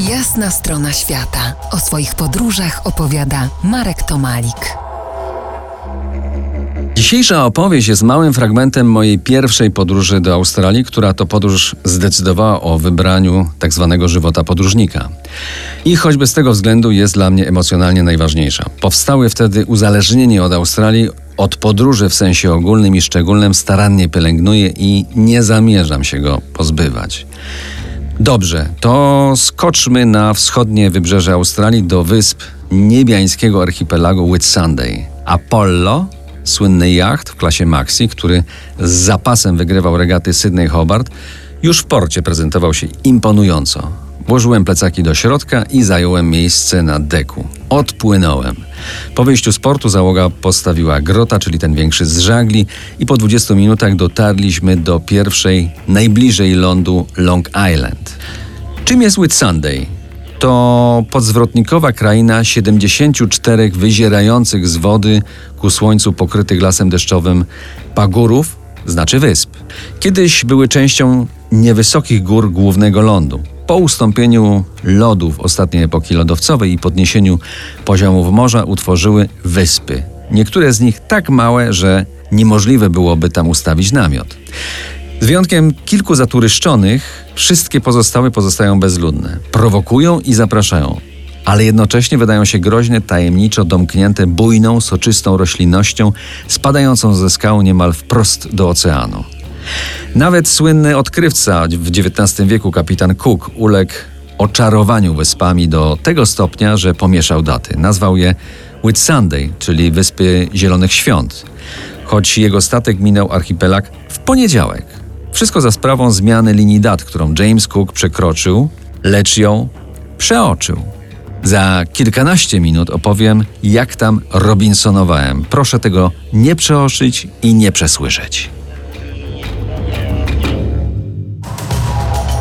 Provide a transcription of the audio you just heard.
Jasna strona świata. O swoich podróżach opowiada Marek Tomalik. Dzisiejsza opowieść jest małym fragmentem mojej pierwszej podróży do Australii, która to podróż zdecydowała o wybraniu tak zwanego żywota podróżnika. I choćby z tego względu jest dla mnie emocjonalnie najważniejsza. Powstały wtedy uzależnienie od Australii, od podróży w sensie ogólnym i szczególnym starannie pielęgnuję i nie zamierzam się go pozbywać. Dobrze, to skoczmy na wschodnie wybrzeże Australii do wysp niebiańskiego archipelagu Whitsunday. Apollo, słynny jacht w klasie Maxi, który z zapasem wygrywał regaty Sydney Hobart, już w porcie prezentował się imponująco. Włożyłem plecaki do środka i zająłem miejsce na deku. Odpłynąłem. Po wyjściu z portu załoga postawiła grota, czyli ten większy z żagli, i po 20 minutach dotarliśmy do pierwszej, najbliżej lądu Long Island. Czym jest Whitsunday? To podzwrotnikowa kraina 74 wyzierających z wody ku słońcu pokrytych lasem deszczowym pagórów, znaczy wysp. Kiedyś były częścią niewysokich gór głównego lądu. Po ustąpieniu lodów ostatniej epoki lodowcowej i podniesieniu poziomów morza utworzyły wyspy. Niektóre z nich tak małe, że niemożliwe byłoby tam ustawić namiot. Z wyjątkiem kilku zaturyszczonych, wszystkie pozostałe pozostają bezludne. Prowokują i zapraszają, ale jednocześnie wydają się groźne, tajemniczo domknięte bujną, soczystą roślinnością, spadającą ze skał niemal wprost do oceanu. Nawet słynny odkrywca w XIX wieku, kapitan Cook, uległ oczarowaniu wyspami do tego stopnia, że pomieszał daty. Nazwał je Whitsunday, czyli Wyspy Zielonych Świąt, choć jego statek minął archipelag w poniedziałek. Wszystko za sprawą zmiany linii dat, którą James Cook przekroczył, lecz ją przeoczył. Za kilkanaście minut opowiem, jak tam Robinsonowałem. Proszę tego nie przeoczyć i nie przesłyszeć.